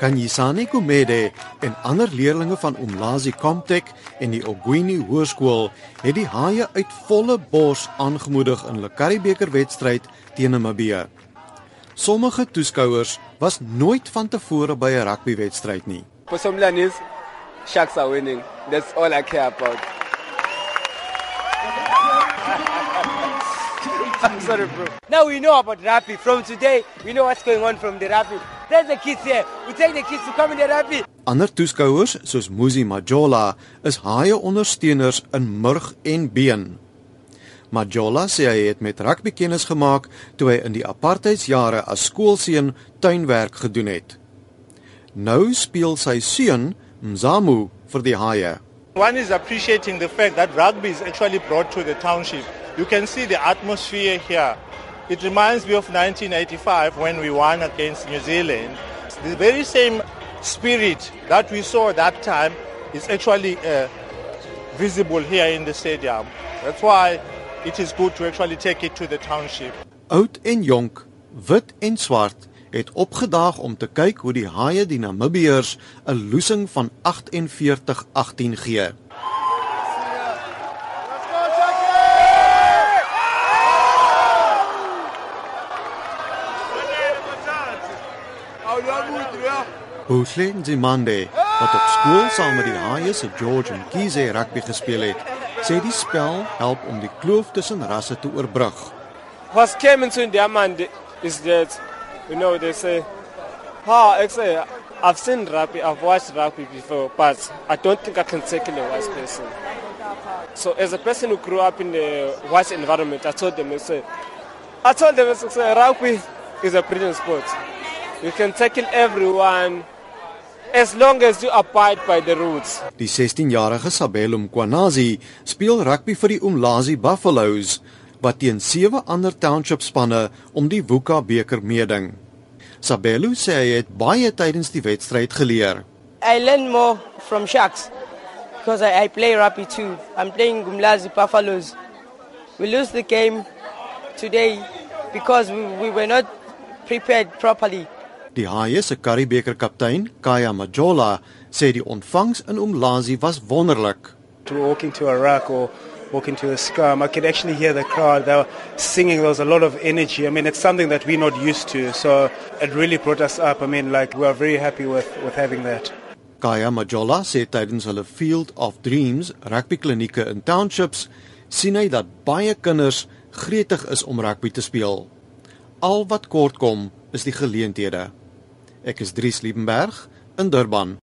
Kanyisani Kumede en ander leerdlinge van Umlazi Comtech en die Ogwini Hoërskool het die haie uit volle bors aangemoedig in hulle Karibeker wedstryd teen Namibië. Sommige toeskouers was nooit van tevore by 'n rugbywedstryd nie. For some learners, sharks are winning. That's all I care about. I'm sorry, bro. Now we know about rugby. From today, we know what's going on from the rugby. There's the kids here. We take the kids to come in the rugby. Ander toeskouers, soos Muzi Majola, is haie ondersteuners in murg en been. Majola sê hy het met rugby kennis gemaak toe hy in die apartheidsjare as skoolseun tuinwerk gedoen het. Nou speel sy seun, Mzamu, vir die haie. One is appreciating the fact that rugby is actually brought to the township. You can see the atmosphere here. It reminds me of 1985 when we won against New Zealand. The very same spirit that we saw that time is actually uh, visible here in the stadium. That's why it is good to actually take it to the township. Oud en jonk, wit en swart het opgedaag om te kyk hoe die haie die Namibiërs 'n losing van 48-18 gee. Hussein Zimande, wat op skool saam met die Haie se George en Kize rugby gespeel het, sê die spel help om die kloof tussen rasse te oorbrug. What came into the mind is that, you know, they say, ha, I say, I've seen rugby, I've watched rugby before, but I don't think I can tackle a white person. So as a person who grew up in the white environment, I told them, I said, I told them, I said, rugby is a brilliant sport. You can tackle everyone as long as you abide by the rules. Die 16-jarige Sabelo Mkwanazi speel rugby vir die Umlazi Buffaloes wat teen sewe ander township spanne om die Wuka beker meeding. Sabelo sê hy het baie tydens die wedstryd geleer. I learn more from sharks because I, I play rugby too. I'm playing Gumlazi Buffaloes. We lose the game today because we, we were not prepared properly. Die Haie se Karibeker kaptein, Kaya Majola, sê die ontvangs in Umlazi was wonderlik. to walk into a ruck or walk into a scrum, I could actually hear the crowd. They were singing. There was a lot of energy. I mean, it's something that we're not used to. So it really brought us up. I mean, like we are very happy with with having that. Kaya Majola sê tydens hulle Field of Dreams rugby klinieke in townships sien hy dat baie kinders gretig is om rugby te speel. Al wat kort kom is die geleenthede. Ek is Dries Liebenberg in Durban.